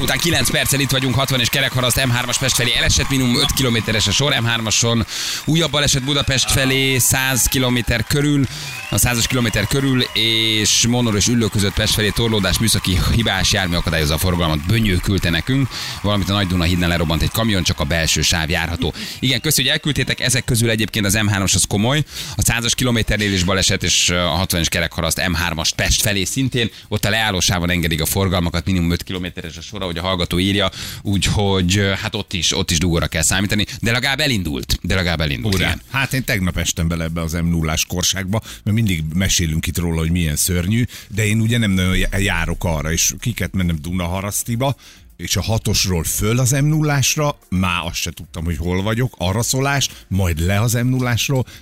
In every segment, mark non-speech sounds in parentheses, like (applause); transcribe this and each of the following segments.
után 9 perccel itt vagyunk, 60 és kerekharaszt M3-as Pest felé. Elesett, minimum 5 kilométeres a sor, M3-ason újabb baleset Budapest felé 100 km körül, a 100 kilométer körül, és Monor és Üllő között Pest felé torlódás műszaki hibás jármű akadályozza a forgalmat. Bönyő küldte nekünk, valamint a Nagy Duna hídnál lerobbant egy kamion, csak a belső sáv járható. Igen, köszönjük, hogy elküldtétek, ezek közül egyébként az M3-as az komoly, a 100 kilométernél is baleset, és a 60 es kerekharaszt M3-as Pest felé szintén, ott a leállósávon engedik a forgalmakat, minimum 5 kilométeres a sor, ahogy a hallgató írja, úgyhogy hát ott is, ott is dugóra kell számítani, de legalább elindult. De legalább elindult. Urán. Hát én tegnap estem bele ebbe az m 0 korságba, mert mindig mesélünk itt róla, hogy milyen szörnyű, de én ugye nem nagyon járok arra, és kiket mennem Dunaharasztiba, és a hatosról föl az m 0 már azt se tudtam, hogy hol vagyok, arra szólás, majd le az m 0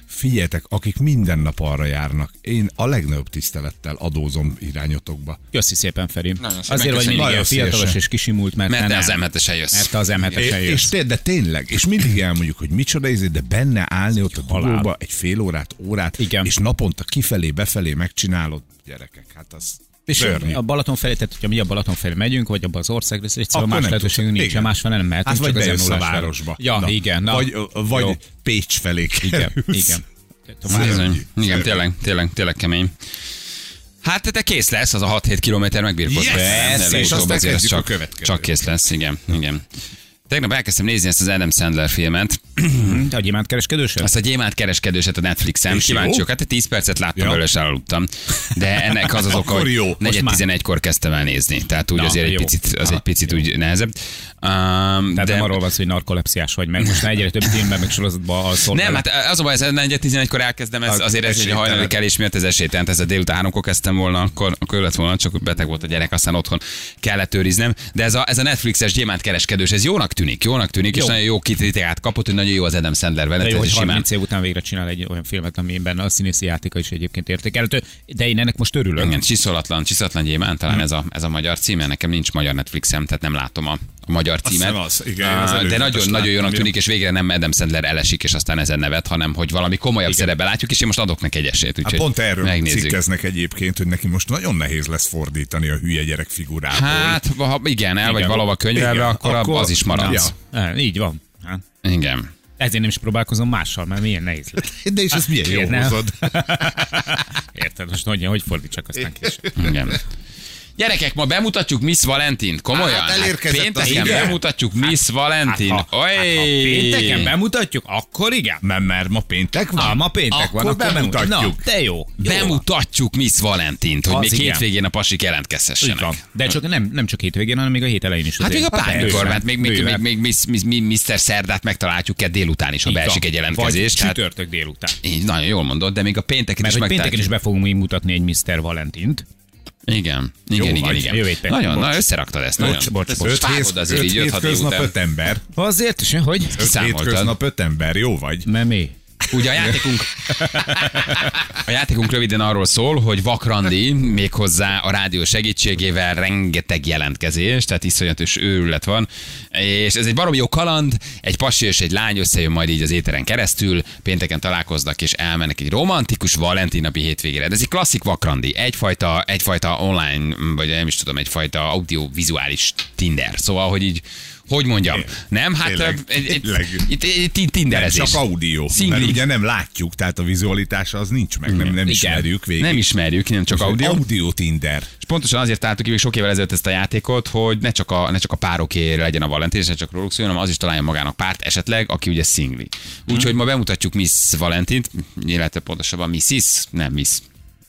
Figyeljetek, akik minden nap arra járnak, én a legnagyobb tisztelettel adózom irányotokba. Köszi szépen, Feri. Nagyon szépen Azért vagy mindig ilyen Nagyon fiatalos és kisimult, mert, Mert te az nem. m jössz. Mert te az m jössz. és té- de tényleg, és mindig elmondjuk, hogy micsoda izé, de benne állni ott a dugóba egy fél órát, órát, Igen. és naponta kifelé, befelé megcsinálod, gyerekek, hát az És szörnyű. a Balaton felé, tehát hogyha mi a Balaton felé megyünk, vagy abba az ország, ez egyszerűen Akkor más lehetőségünk nincs, Igen. más felé nem mehetünk, Hát vagy csak az bejössz a M0-ás felé. városba. Ja, Na. igen. Na. Vagy, vagy Jó. Pécs felé Igen, kerülsz. igen. Bizony. Igen, tényleg, tényleg, tényleg kemény. Hát te kész lesz, az a 6-7 kilométer megbírkozott. Yes! Persze, és aztán kezdjük a csak, következőt. csak kész lesz, igen, igen. Tegnap elkezdtem nézni ezt az Adam Sandler filmet, a gyémánt kereskedősöd? azt a gyémánt kereskedőset a Netflixen. És Kíváncsi jó? vagyok, hát 10 percet láttam Ja. belőle, és elaludtam. De ennek az az oka, hogy jó. Most negyed már. 11-kor kezdtem el nézni. Tehát úgy Na, azért egy jó. picit, az Aha, egy picit úgy nehezebb. Um, Tehát de nem arról van szó, hogy narkolepsziás vagy meg. Most már egyre több filmben, meg sorozatban alszol. nem, hát az a baj, ez 4-11-kor elkezdem, ez Az azért ez egy hajnali kelés miatt ez esélytelen, ez a délután háromkor kezdtem volna, akkor, akkor lett volna, csak beteg volt a gyerek, aztán otthon kellett őriznem. De ez a, ez a Netflixes gyémánt kereskedős, ez jónak tűnik, jónak tűnik, és Jó. nagyon jó kritikát kapott, hogy nagyon jó az Adam Sandler vele, jó, hogy simán. 30 év után végre csinál egy olyan filmet, amiben a színészi játéka is egyébként értékelhető. De én ennek most örülök. Igen, csiszolatlan, csiszolatlan gyémánt, talán ez a, ez a magyar címe, nekem nincs magyar Netflixem, tehát nem látom a, a magyar címet. az, igen, az de nagyon, nagyon jónak tűnik, és végre nem Adam Sandler elesik, és aztán ezen nevet, hanem hogy valami komolyabb szerepbe látjuk, és én most adok neki egy esélyt. Hát Úgyhogy pont erről megnézzük. cikkeznek egyébként, hogy neki most nagyon nehéz lesz fordítani a hülye gyerek figurából. Hát, ha igen, el vagy Igen. valahova könyvelve, Igen, akkor, akkor- az is maradsz. Ja. Ja. Így van. Hát. Igen. Ezért nem is próbálkozom mással, mert milyen nehéz lesz. De és ezt milyen Miért jó nem? hozod. (laughs) Érted? Most hogy, hogy fordítsak aztán később. Igen. Gyerekek, ma bemutatjuk Miss Valentint, komolyan. Hát elérkezett az pénteken idő. bemutatjuk Miss Valentin. Hát, ha, hát, ha Oly! pénteken bemutatjuk, akkor igen. Nem, mert ma péntek van. Ah, ma péntek van, akkor akkor bemutatjuk. bemutatjuk. Na, de jó. jó van. Bemutatjuk Miss Valentint, hogy Az még igen. hétvégén a pasik jelentkezhessenek. De csak nem, nem csak hétvégén, hanem még a hét elején is. Hát még a pármikor, mert még, még, még, bőven. még, Miss, Miss, Miss, Mr. Szerdát megtaláljuk kell délután is, ha beesik egy jelentkezés. Vagy csütörtök délután. így, nagyon jól mondod, de még a pénteken Mert is hogy pénteken is megtaláljuk. be fogunk még mutatni egy Mr. Valentint. Igen, igen, igen, vagy. igen. Péntek. Nagyon, Bocs. na összeraktad ezt. Bocs, nagyon. bocs, bocs. most vágod azért így 5-6 év hétköznap öt ember. Azért is, hogy? Öt Kiszámoltad. hétköznap öt ember, jó vagy? Mert mi? Ugye a játékunk, (laughs) a játékunk röviden arról szól, hogy Vakrandi méghozzá a rádió segítségével rengeteg jelentkezés, tehát iszonyatos őrület van, és ez egy baromi jó kaland, egy pasi és egy lány összejön majd így az éteren keresztül, pénteken találkoznak és elmennek egy romantikus Valentin napi hétvégére. De ez egy klasszik Vakrandi, egyfajta, egyfajta online, vagy nem is tudom, egyfajta audiovizuális Tinder. Szóval, hogy így hogy mondjam? Nem? Hát Tényleg, itt Nem, tinderezés. csak audio. Szingli. Mert ugye nem látjuk, tehát a vizualitása az nincs meg, nem, nem ismerjük végig. Nem ismerjük, nem csak audio. Audio Tinder. És pontosan azért találtuk ki még sok évvel ezelőtt ezt a játékot, hogy ne csak a, ne csak a pároké legyen a Valentin, és ne csak róluk szóljon, hanem az is találja magának párt esetleg, aki ugye szingli. Úgyhogy ma bemutatjuk Miss Valentint, illetve pontosabban Mrs. Nem Miss.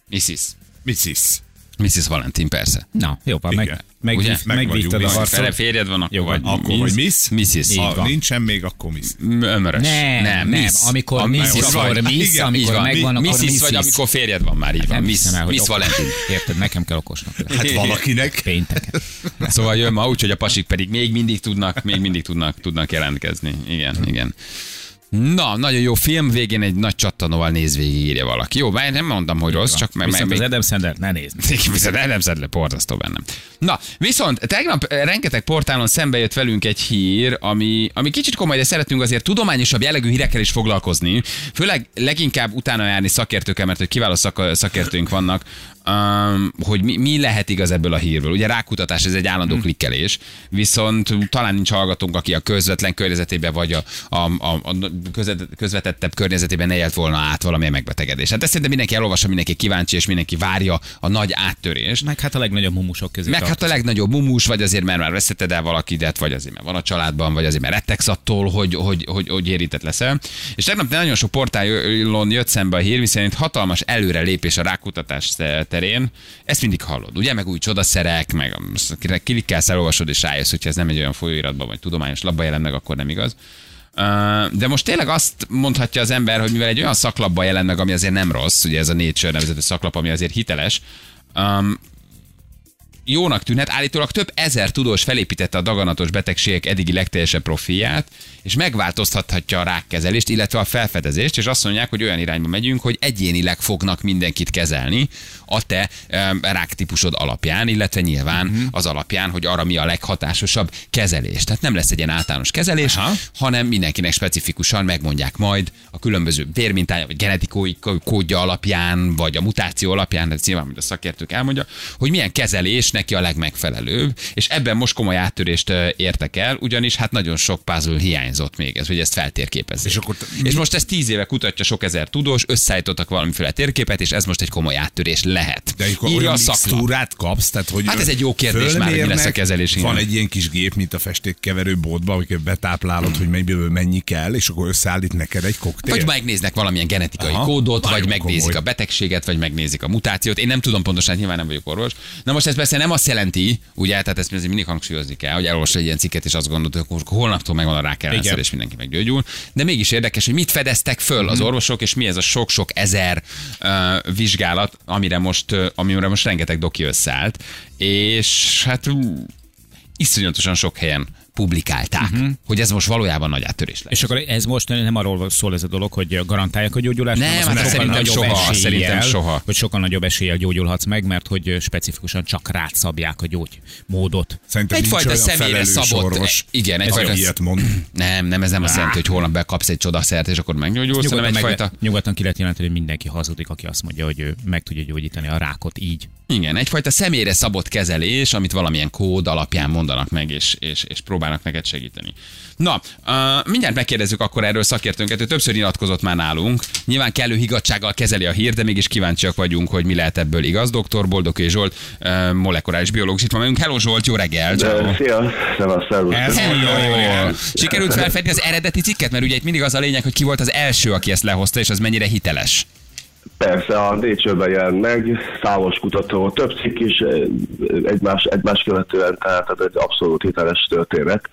Mrs. Mrs. Mrs. Valentin, persze. Na, jó, van, meg, meg, Ugye? meg, a harcot. férjed van, akkor Jó, vagy Akkor vagy Miss. Mrs. Ha van. nincsen még, akkor Miss. Ömörös. Nem, nem, Miss. amikor A Miss, Mrs. akkor. Miss, Igen, amikor van. megvan, akkor Mrs. vagy amikor férjed van már, így van. Nem Miss, el, Miss. Valentin. Érted, nekem kell okosnak. Hát valakinek. Pénteken. Szóval jön ma úgy, hogy a pasik pedig még mindig tudnak, még mindig tudnak, tudnak jelentkezni. Igen, igen. Na, nagyon jó film, végén egy nagy csattanóval néz végig, írja valaki. Jó, bár nem mondom, hogy rossz, csak meg, meg, Viszont az meg, Adam Sandler, ne nézd. (laughs) Viszont nem szedle borzasztó bennem. Na, viszont tegnap eh, rengeteg portálon szembe jött velünk egy hír, ami, ami kicsit komoly, de szeretünk azért tudományosabb jellegű hírekkel is foglalkozni. Főleg leginkább utána járni szakértőkkel, mert hogy kiváló szak, szakértőink vannak um, hogy mi, mi lehet igaz ebből a hírből. Ugye rákutatás, ez egy Hmm. állandó klikkelés, viszont talán nincs hallgatónk, aki a közvetlen környezetében vagy a, a, a, a közvetettebb környezetében ne élt volna át valamilyen megbetegedés. Hát ezt szerintem mindenki elolvassa, mindenki kíváncsi, és mindenki várja a nagy áttörést. Meg hát a legnagyobb mumusok közé Meg hát a tartozik. legnagyobb mumus, vagy azért, mert már veszetted el valakidet, vagy azért, mert van a családban, vagy azért, mert rettegsz attól, hogy, hogy, hogy, hogy érintett leszel. És tegnap nagyon sok portálon jött szembe a hír, miszerint hatalmas előrelépés a rákutatás terén. Ezt mindig hallod, ugye? Meg új csodaszerek, meg kilikkelsz, elolvasod, és rájössz, hogyha ez nem egy olyan folyóiratban, vagy tudományos labba jelent meg, akkor nem igaz. De most tényleg azt mondhatja az ember, hogy mivel egy olyan szaklapban jelent meg, ami azért nem rossz, ugye ez a Nature nevezetű szaklap, ami azért hiteles, jónak tűnhet. Állítólag több ezer tudós felépítette a daganatos betegségek eddigi legteljesebb profilját, és megváltoztathatja a rákkezelést, illetve a felfedezést, és azt mondják, hogy olyan irányba megyünk, hogy egyénileg fognak mindenkit kezelni a te um, ráktípusod alapján, illetve nyilván uh-huh. az alapján, hogy arra mi a leghatásosabb kezelés. Tehát nem lesz egy ilyen általános kezelés, Aha. hanem mindenkinek specifikusan megmondják majd a különböző vérmintája, vagy genetikai kódja alapján, vagy a mutáció alapján, ez nyilván, mint a szakértők elmondja, hogy milyen kezelés neki a legmegfelelőbb, és ebben most komoly áttörést értek el, ugyanis hát nagyon sok puzzle hiányzott még, ez, hogy ezt feltérképezzék. És akkor- és most ezt tíz éve kutatja sok ezer tudós, összeállítottak valamiféle térképet, és ez most egy komoly áttörés lehet. De akkor Írja olyan mixtúrát kapsz, tehát hogy Hát ez egy jó kérdés már, hogy lesz a kezelés. Van egy ilyen kis gép, mint a festékkeverő bótban, hogy betáplálod, hogy mennyiből mennyi kell, és akkor összeállít neked egy koktél. Vagy megnéznek valamilyen genetikai Aha, kódot, vagy megnézik komoly. a betegséget, vagy megnézik a mutációt. Én nem tudom pontosan, nyilván nem vagyok orvos. Na most ez persze nem azt jelenti, ugye, tehát ezt mindig hangsúlyozni kell, hogy elolvasod egy ilyen cikket, és azt gondolod, hogy akkor holnaptól megvan a Igen. és mindenki meggyógyul. De mégis érdekes, hogy mit fedeztek föl az orvosok, és mi ez a sok-sok ezer uh, vizsgálat, amire most, uh, amire most rengeteg doki összeállt. És hát iszonyatosan sok helyen publikálták, uh-huh. hogy ez most valójában nagy áttörés lesz. És akkor ez most nem arról szól ez a dolog, hogy garantálják a gyógyulást, Nem, hanem hát szerintem nagyobb soha, eséllyel, szerintem soha. Hogy sokkal nagyobb eséllyel gyógyulhatsz meg, mert hogy specifikusan csak rád szabják a gyógymódot. Szerintem Egyfajta személyre szabott- orvos, igen, egyfajta- ilyet mond. (clears throat) Nem, nem, ez nem azt jelenti, hogy holnap bekapsz egy csodaszert, és akkor meggyógyulsz, hanem egyfajta... meg, nyugodtan ki lehet jelenteni, hogy mindenki hazudik, aki azt mondja, hogy ő meg tudja gyógyítani a rákot így. Igen, egyfajta személyre szabott kezelés, amit valamilyen kód alapján mondanak meg, és, és, és próbálnak neked segíteni. Na, uh, mindjárt megkérdezzük akkor erről szakértőnket, ő többször nyilatkozott már nálunk. Nyilván kellő higgadsággal kezeli a hír, de mégis kíváncsiak vagyunk, hogy mi lehet ebből igaz. Dr. Boldoké Zsolt, uh, molekuláris biológus itt van velünk. Hello Zsolt, jó reggel! De, szia, szevasz, szervusz. Sikerült felfedni az eredeti cikket, mert ugye itt mindig az a lényeg, hogy ki volt az első, aki ezt lehozta, és az mennyire hiteles. Persze, a Nature-ben jelent meg, számos kutató, több cikk is eh, egymás, egymás követően, tehát ez egy abszolút hiteles történet,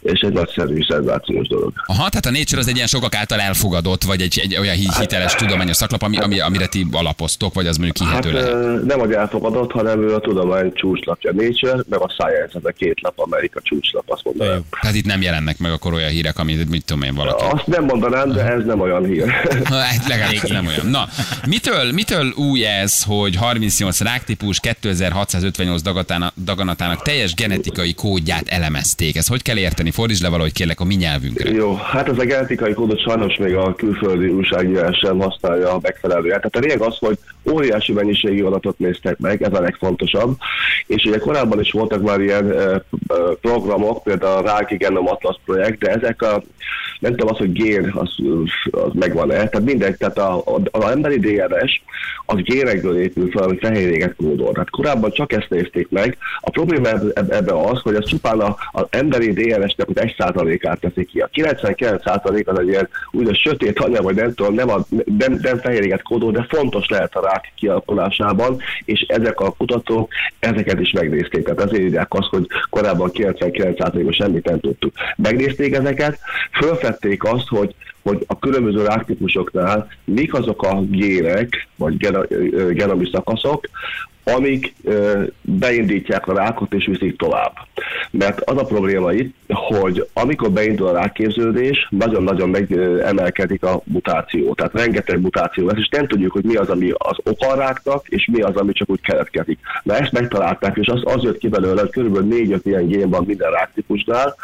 és egy nagyszerű, szenzációs dolog. Aha, tehát a Nature az egy ilyen sokak által elfogadott, vagy egy, egy olyan hi- hiteles tudományos szaklap, ami, ami, amire ti alapoztok, vagy az mondjuk Hát hihető lehet. eh, nem, hogy elfogadott, hanem ő a tudomány csúcslapja Nature, meg a Science, ez a két lap, Amerika csúcslap, azt mondanám. Tehát itt nem jelennek meg akkor olyan hírek, amit mit tudom én valaki. Azt nem mondanám, de ez nem olyan hír. (laughs) Hát legalább nem olyan. Na, mitől, mitől új ez, hogy 38 ráktípus 2658 dagatának, daganatának teljes genetikai kódját elemezték? Ezt hogy kell érteni? Fordítsd le valahogy kérlek a mi nyelvünkre. Jó, hát ez a genetikai kódot sajnos még a külföldi újságírás sem használja a megfelelően. Tehát a lényeg az, hogy óriási mennyiségű adatot néztek meg, ez a legfontosabb. És ugye korábban is voltak már ilyen programok, például a Ráki Genom Atlas projekt, de ezek a, nem tudom az, hogy gén, az, az megvan-e. Tehát mindegy, tehát a, a, az emberi DNS az génekből épül fel, ami fehérjéget kódol. Tehát korábban csak ezt nézték meg. A probléma eb- ebben az, hogy ez csupán a- emberi DNS-nek az egy százalékát teszi ki. A 99 százalék az egy ilyen úgynevezett sötét anyag, vagy nem tudom, nem, a, nem, nem fehérjéget kódol, de fontos lehet a rák kialakulásában, és ezek a kutatók ezeket is megnézték. Tehát ezért írják azt, hogy korábban 99 százalékban semmit nem tudtuk. Megnézték ezeket, fölfedték azt, hogy hogy a különböző ráktípusoknál mik azok a gének, vagy genomi szakaszok, amik beindítják a rákot és viszik tovább. Mert az a probléma itt, hogy amikor beindul a rákképződés, nagyon-nagyon megemelkedik a mutáció. Tehát rengeteg mutáció lesz, és nem tudjuk, hogy mi az, ami az oka a ráknak, és mi az, ami csak úgy keletkezik. Na ezt megtalálták, és az, az jött ki belőle, hogy körülbelül 4-5 ilyen gén van minden ráktípusnál,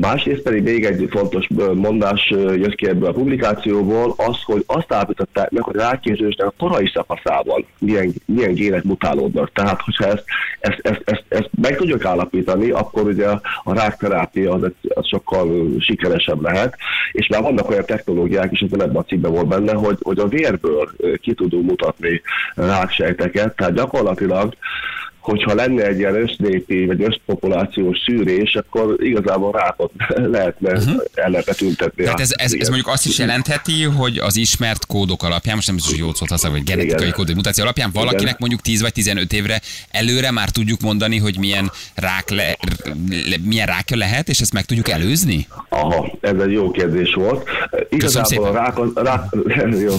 Másrészt pedig még egy fontos mondás jött ki ebből a publikációból, az, hogy azt állították meg, hogy a rákérdésnek a korai szakaszában milyen, milyen gének mutálódnak. Tehát, hogyha ezt, ezt, ezt, ezt, ezt meg tudjuk állapítani, akkor ugye a, rákterápia az, az sokkal sikeresebb lehet, és már vannak olyan technológiák is, ez ebben a cikkben volt benne, hogy, hogy a vérből ki tudunk mutatni ráksejteket, tehát gyakorlatilag hogyha lenne egy ilyen össznépi vagy összpopulációs szűrés, akkor igazából rákot (laughs) lehetne, uh-huh. el lehetne tüntetni. Tehát ez, ez, ez mondjuk azt is jelentheti, hogy az ismert kódok alapján, most nem biztos, hogy jót szólt használok, vagy genetikai Igen. kód, vagy mutáció alapján valakinek Igen. mondjuk 10 vagy 15 évre előre már tudjuk mondani, hogy milyen rák le, le, milyen rákja lehet, és ezt meg tudjuk előzni? Aha, ez egy jó kérdés volt. Igazából a rák, (laughs) a rák, jó,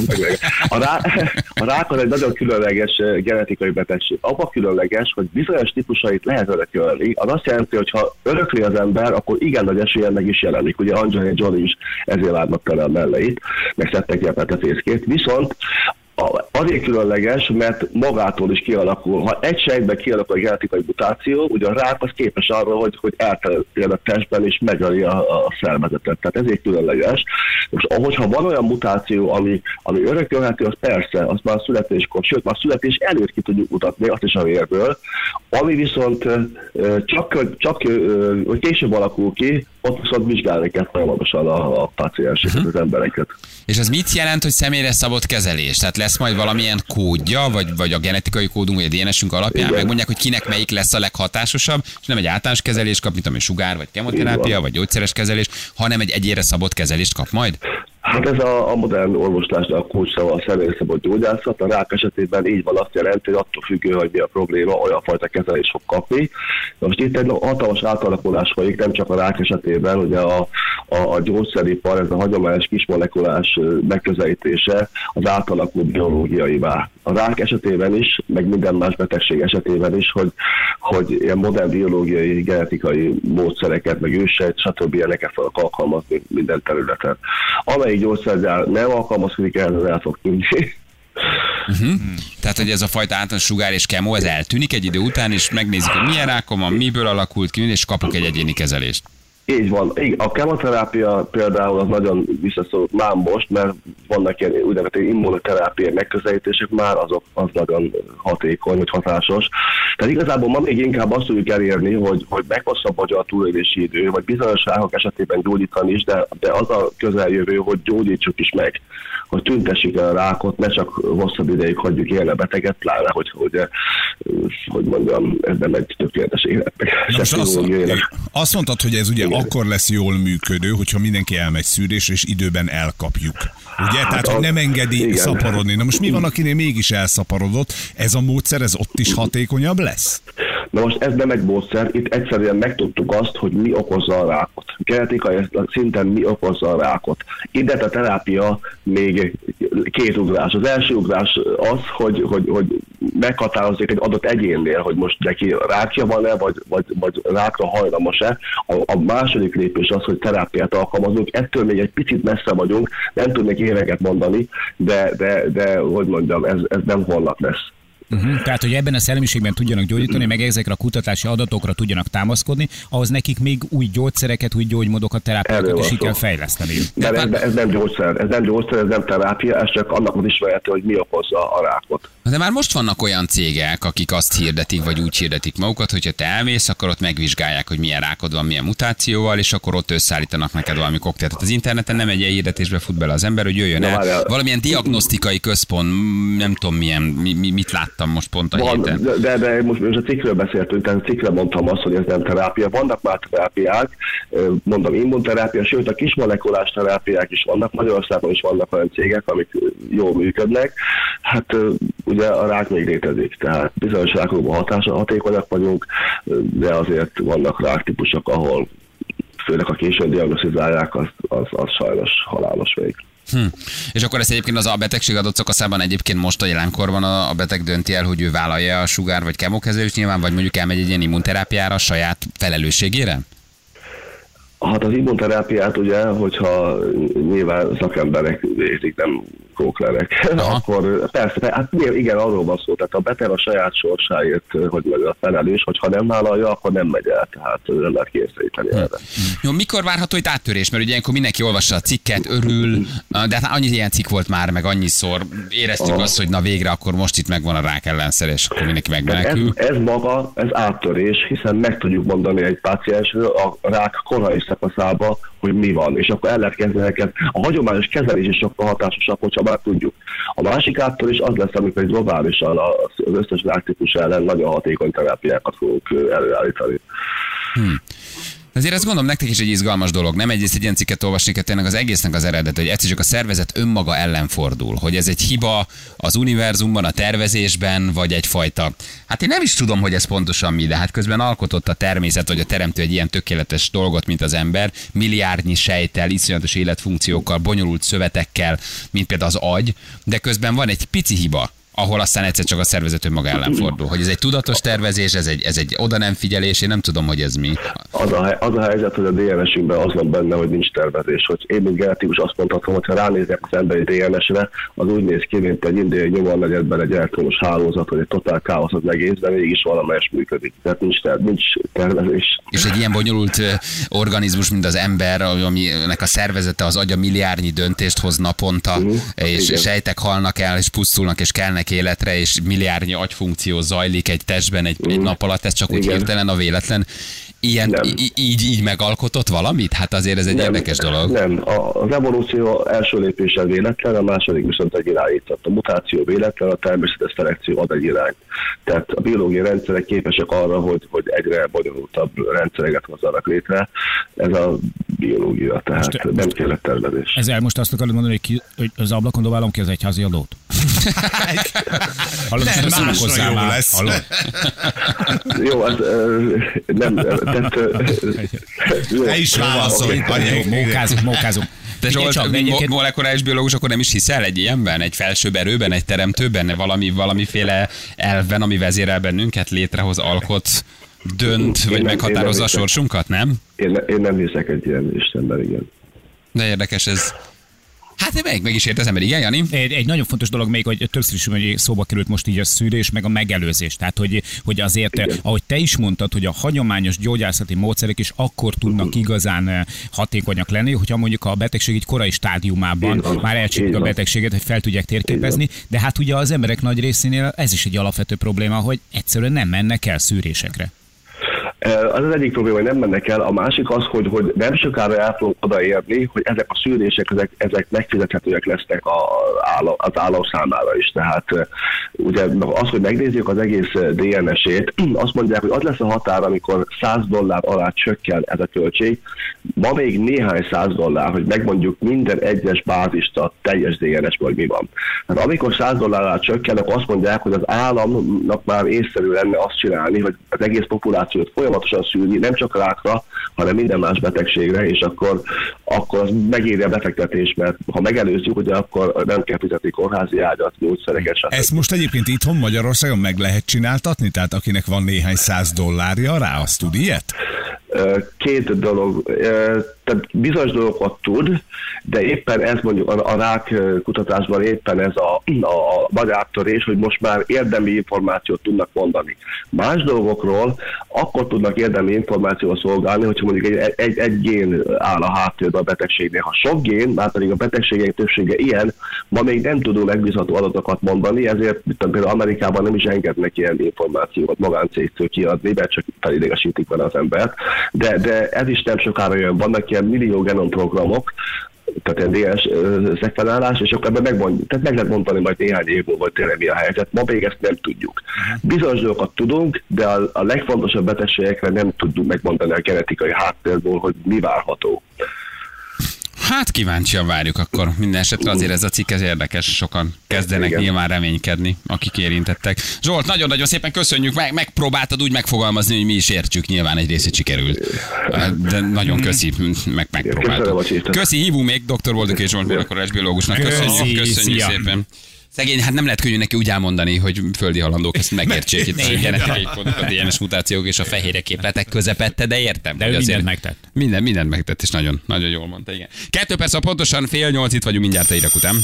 a, rák, a rák az egy nagyon különleges eh, genetikai betegség. Abba különleges, hogy bizonyos típusait lehet örökölni. Az azt jelenti, hogy ha örökli az ember, akkor igen nagy esélyen meg is jelenik. Ugye Angelina Jolie is ezért látnak tele a melleit, meg szedtek ki a petefészkét. Viszont azért különleges, mert magától is kialakul. Ha egy sejtben kialakul a genetikai mutáció, ugye a rák az képes arra, hogy, hogy elterjed a testben és megöli a, a szervezetet. Tehát ezért különleges. Most hogyha van olyan mutáció, ami, ami örökölhető, az persze, azt már születéskor, sőt már születés előtt ki tudjuk mutatni, azt is a vérből. Ami viszont csak, csak hogy később alakul ki, ott viszont vizsgálni kell folyamatosan a, a pácienseket, az embereket. És ez mit jelent, hogy személyre szabott kezelés? Tehát lesz majd valamilyen kódja, vagy, vagy a genetikai kódunk, vagy a DNS-ünk alapján Igen. megmondják, hogy kinek melyik lesz a leghatásosabb, és nem egy általános kezelés kap, mint ami sugár, vagy kemoterápia, vagy gyógyszeres kezelés, hanem egy egyére szabott kezelést kap majd? Hát ez a, a modern orvoslásnak a kulcsszava a személyszabott gyógyászat. A rák esetében így van azt jelenti, hogy attól függő, hogy mi a probléma, olyan fajta kezelés fog kapni. Na Most itt egy hatalmas átalakulás folyik, nem csak a rák esetében, ugye a, a, a gyógyszeripar, ez a hagyományos kismolekulás megközelítése az átalakul biológiaivá. A rák esetében is, meg minden más betegség esetében is, hogy, hogy ilyen modern biológiai, genetikai módszereket, meg ősejt, stb. ilyeneket fognak alkalmazni minden területen. Amelyik gyógyszergyár nem alkalmazkodik ehhez, az el fog tűnni. Tehát, hogy ez a fajta általános sugár és kemó, ez eltűnik egy idő után, és megnézik, hogy milyen rákom van, miből alakult ki, és kapok egy egyéni kezelést. Így van. A kemoterápia például az nagyon visszaszorult már most, mert vannak ilyen úgynevezett immunoterápiai megközelítések, már azok az nagyon hatékony, vagy hatásos. Tehát igazából ma még inkább azt tudjuk elérni, hogy, hogy meghosszabbodja a túlélési idő, vagy bizonyos rákok esetében gyógyítani is, de, de az a közeljövő, hogy gyógyítsuk is meg, hogy tüntessük el a rákot, ne csak hosszabb ideig hagyjuk élni a beteget, pláne, hogy, hogy, hogy mondjam, ez nem egy tökéletes élet, azt, azt mondtad, hogy ez ugye Igen. Akkor lesz jól működő, hogyha mindenki elmegy szűrésre, és időben elkapjuk. Ugye? Tehát, hogy nem engedi igen. szaporodni. Na most mi van, akinél mégis elszaporodott? Ez a módszer, ez ott is hatékonyabb lesz? Na most ez nem egy módszer, itt egyszerűen megtudtuk azt, hogy mi okozza a rákot. Genetikai szinten mi okozza a rákot. Ide a terápia még két ugrás. Az első ugrás az, hogy, hogy, hogy meghatározzék egy adott egyénnél, hogy most neki rákja van-e, vagy, vagy, vagy rákra hajlamos-e. A, a második lépés az, hogy terápiát alkalmazunk. Ettől még egy picit messze vagyunk, nem tudnék éveket mondani, de, de, de hogy mondjam, ez, ez nem holnap lesz. Uh-huh. Tehát, hogy ebben a szellemiségben tudjanak gyógyítani, meg ezekre a kutatási adatokra tudjanak támaszkodni, ahhoz nekik még új gyógyszereket, új gyógymódokat, terápiákat is így kell fejleszteni. De De ez, ez nem gyógyszer, ez nem gyógyszer, ez nem terápia, ez csak annak az ismerete, hogy mi okozza a rákot. De már most vannak olyan cégek, akik azt hirdetik, vagy úgy hirdetik magukat, hogyha te elmész, akkor ott megvizsgálják, hogy milyen rákod van, milyen mutációval, és akkor ott összeállítanak neked valami koktélt. Tehát az interneten nem egy ilyen hirdetésbe fut bele az ember, hogy jöjjön el. Valamilyen diagnosztikai központ, nem tudom milyen, mi, mi, mit láttam most pont a Van, héten. de, de, de most, most a cikkről beszéltünk, tehát a cikkre mondtam azt, hogy ez nem terápia. Vannak már terápiák, mondom immunterápia, sőt a kismolekulás terápiák is vannak. Magyarországon is vannak olyan cégek, amik jól működnek. Hát ugye a rák még létezik, tehát bizonyos rákokban hatása, hatékonyak vagyunk, de azért vannak ráktípusok, ahol főleg a későn diagnosztizálják, az, az, az sajnos halálos még. Hm. És akkor ezt egyébként az a betegség adott szakaszában egyébként most a jelenkorban a, beteg dönti el, hogy ő vállalja a sugár vagy kemokezelést nyilván, vagy mondjuk elmegy egy ilyen immunterápiára a saját felelősségére? Hát az immunterápiát ugye, hogyha nyilván szakemberek végzik, nem kóklerek, (laughs) Aha. akkor persze, hát igen, arról van szó, tehát a beteg a saját sorsáért, hogy meg a felelős, hogyha nem vállalja, akkor nem megy el, tehát nem lehet kényszeríteni erre. Jó, mikor várható itt áttörés? Mert ugye ilyenkor mindenki olvassa a cikket, örül, de hát annyi ilyen cikk volt már, meg annyiszor éreztük azt, hogy na végre akkor most itt megvan a rák ellenszer, és akkor mindenki Ez, megmenekül. ez maga, ez áttörés, hiszen meg tudjuk mondani egy páciensről a rák korai szakaszába, hogy mi van, és akkor el lehet kezdeni. A hagyományos kezelés is sokkal hatásosabb, hogyha már tudjuk. A másik áttörés az lesz, amikor globálisan az összes ráktípus ellen nagyon hatékony terápiákat fogunk előállítani. Azért azt gondolom, nektek is egy izgalmas dolog. Nem egyrészt egy ilyen cikket olvasni, kell tényleg az egésznek az eredet, hogy egyszer csak a szervezet önmaga ellen fordul. Hogy ez egy hiba az univerzumban, a tervezésben, vagy egyfajta. Hát én nem is tudom, hogy ez pontosan mi, de hát közben alkotott a természet, vagy a teremtő egy ilyen tökéletes dolgot, mint az ember, milliárdnyi sejtel, iszonyatos életfunkciókkal, bonyolult szövetekkel, mint például az agy, de közben van egy pici hiba, ahol aztán egyszer csak a szervezet önmaga ellen fordul. Hogy ez egy tudatos tervezés, ez egy, ez egy oda nem figyelés, én nem tudom, hogy ez mi. Az a, az a helyzet, hogy a DNS-ünkben az van benne, hogy nincs tervezés. Hogy én, mint genetikus azt mondhatom, hogy ha ránézek az emberi DNS-re, az úgy néz ki, mint egy indiai nyomornegyedben egy elektromos hálózat, hogy egy totál káosz az egész, de mégis valamelyes működik. Tehát nincs, ter, nincs tervezés. És egy ilyen bonyolult organizmus, mint az ember, aminek a szervezete az agya milliárdnyi döntést hoz naponta, és igen. sejtek halnak el, és pusztulnak, és kelnek életre, és milliárdnyi agyfunkció zajlik egy testben egy, egy nap alatt, ez csak úgy Igen. hirtelen a véletlen. Ilyen, Nem. így, így megalkotott valamit? Hát azért ez egy érdekes dolog. Nem, a, az evolúció első lépése véletlen, a második viszont egy irányított. A mutáció véletlen, a természetes szelekció ad egy irányt. Tehát a biológiai rendszerek képesek arra, hogy, hogy egyre bonyolultabb rendszereket hozzanak létre. Ez a biológia, tehát Most- most, nem kellett tervezés. Ezzel most azt akarod mondani, hogy, ki, hogy az ablakon dobálom ki az egyházi adót? Hallod, Nem, most ne másra jó már. lesz. Hallod? Jó, ez ö, nem, tehát... Te is válaszolj. Mókázunk, mókázunk. Figyelj Zsolt, csak, de egyébként- molekuláris biológus, akkor nem is hiszel egy ilyenben? Egy felsőbb erőben, egy teremtőben, valami, valamiféle elven, ami vezérel bennünket, létrehoz, alkot, dönt, Én vagy nem- meghatározza a nem hiszek. sorsunkat, nem? Én, ne- én nem hiszek egy ilyen Istenben, igen. De érdekes ez. Hát meg, meg is ért az ember, igen, Jani? Egy, egy nagyon fontos dolog még, hogy többször is hogy szóba került most így a szűrés, meg a megelőzés. Tehát, hogy, hogy azért, Igen. ahogy te is mondtad, hogy a hagyományos gyógyászati módszerek is akkor tudnak igazán eh, hatékonyak lenni, hogyha mondjuk a betegség egy korai stádiumában van. már elcsípik a betegséget, hogy fel tudják térképezni, de hát ugye az emberek nagy részénél ez is egy alapvető probléma, hogy egyszerűen nem mennek el szűrésekre. Az az egyik probléma, hogy nem mennek el, a másik az, hogy, hogy nem sokára el fogunk odaérni, hogy ezek a szűrések, ezek, ezek megfizethetőek lesznek a, az állam számára is. Tehát eh, ugye az, hogy megnézzük az egész DNS-ét, (clears throat) azt mondják, hogy az lesz a határ, amikor 100 dollár alá csökken ez a költség. Ma még néhány száz dollár, hogy megmondjuk minden egyes bázist a teljes DNS, hogy mi van. Tehát amikor 100 dollár alá csökken, akkor azt mondják, hogy az államnak már észszerű lenne azt csinálni, hogy az egész populációt folyamatosan szűrni, nem csak rákra, hanem minden más betegségre, és akkor, akkor az megéri a befektetés, mert ha megelőzzük, ugye akkor nem kell fizetni kórházi ágyat, gyógyszereket, stb. Ezt most egyébként itthon Magyarországon meg lehet csináltatni? Tehát akinek van néhány száz dollárja rá, az tud ilyet? Két dolog, tehát bizonyos dolgokat tud, de éppen ez mondjuk a, a rák kutatásban éppen ez a, a, a nagy hogy most már érdemi információt tudnak mondani. Más dolgokról akkor tudnak érdemi információval szolgálni, hogyha mondjuk egy, egy, egy gén áll a háttérben a betegségnél. Ha sok gén, már pedig a betegségek többsége ilyen, ma még nem tudunk megbízható adatokat mondani, ezért például Amerikában nem is engednek ilyen információkat magáncégtől kiadni, mert csak felidegesítik vele az embert. De, de ez is nem sokára jön. Vannak ilyen millió genomprogramok, tehát ilyen DS szekvenálás, és akkor ebben megmond, tehát meg lehet mondani majd néhány év múlva, hogy tényleg mi a helyzet. Ma még ezt nem tudjuk. Bizonyos dolgokat tudunk, de a, a legfontosabb betegségekre nem tudjuk megmondani a genetikai háttérből, hogy mi várható. Hát kíváncsian várjuk akkor. Minden esetre azért ez a cikk ez érdekes, sokan kezdenek Igen. nyilván reménykedni, akik érintettek. Zsolt, nagyon-nagyon szépen köszönjük, meg, megpróbáltad úgy megfogalmazni, hogy mi is értsük, nyilván egy részét sikerült. De nagyon köszi, meg hívtak. Köszi, hívunk még dr. Boldog és Zsolt, molekuláris biológusnak. Köszönjük, köszönjük szia. szépen. Szegény, hát nem lehet könnyű neki úgy elmondani, hogy földi halandók ezt megértsék itt a genetikai kódokat, DNS mutációk és a fehérek képletek közepette, de értem. De hogy ő azért- mindent megtett. Minden, mindent megtett, és nagyon, nagyon jól mondta, igen. Kettő perc, a pontosan fél nyolc itt vagyunk mindjárt a hírek után.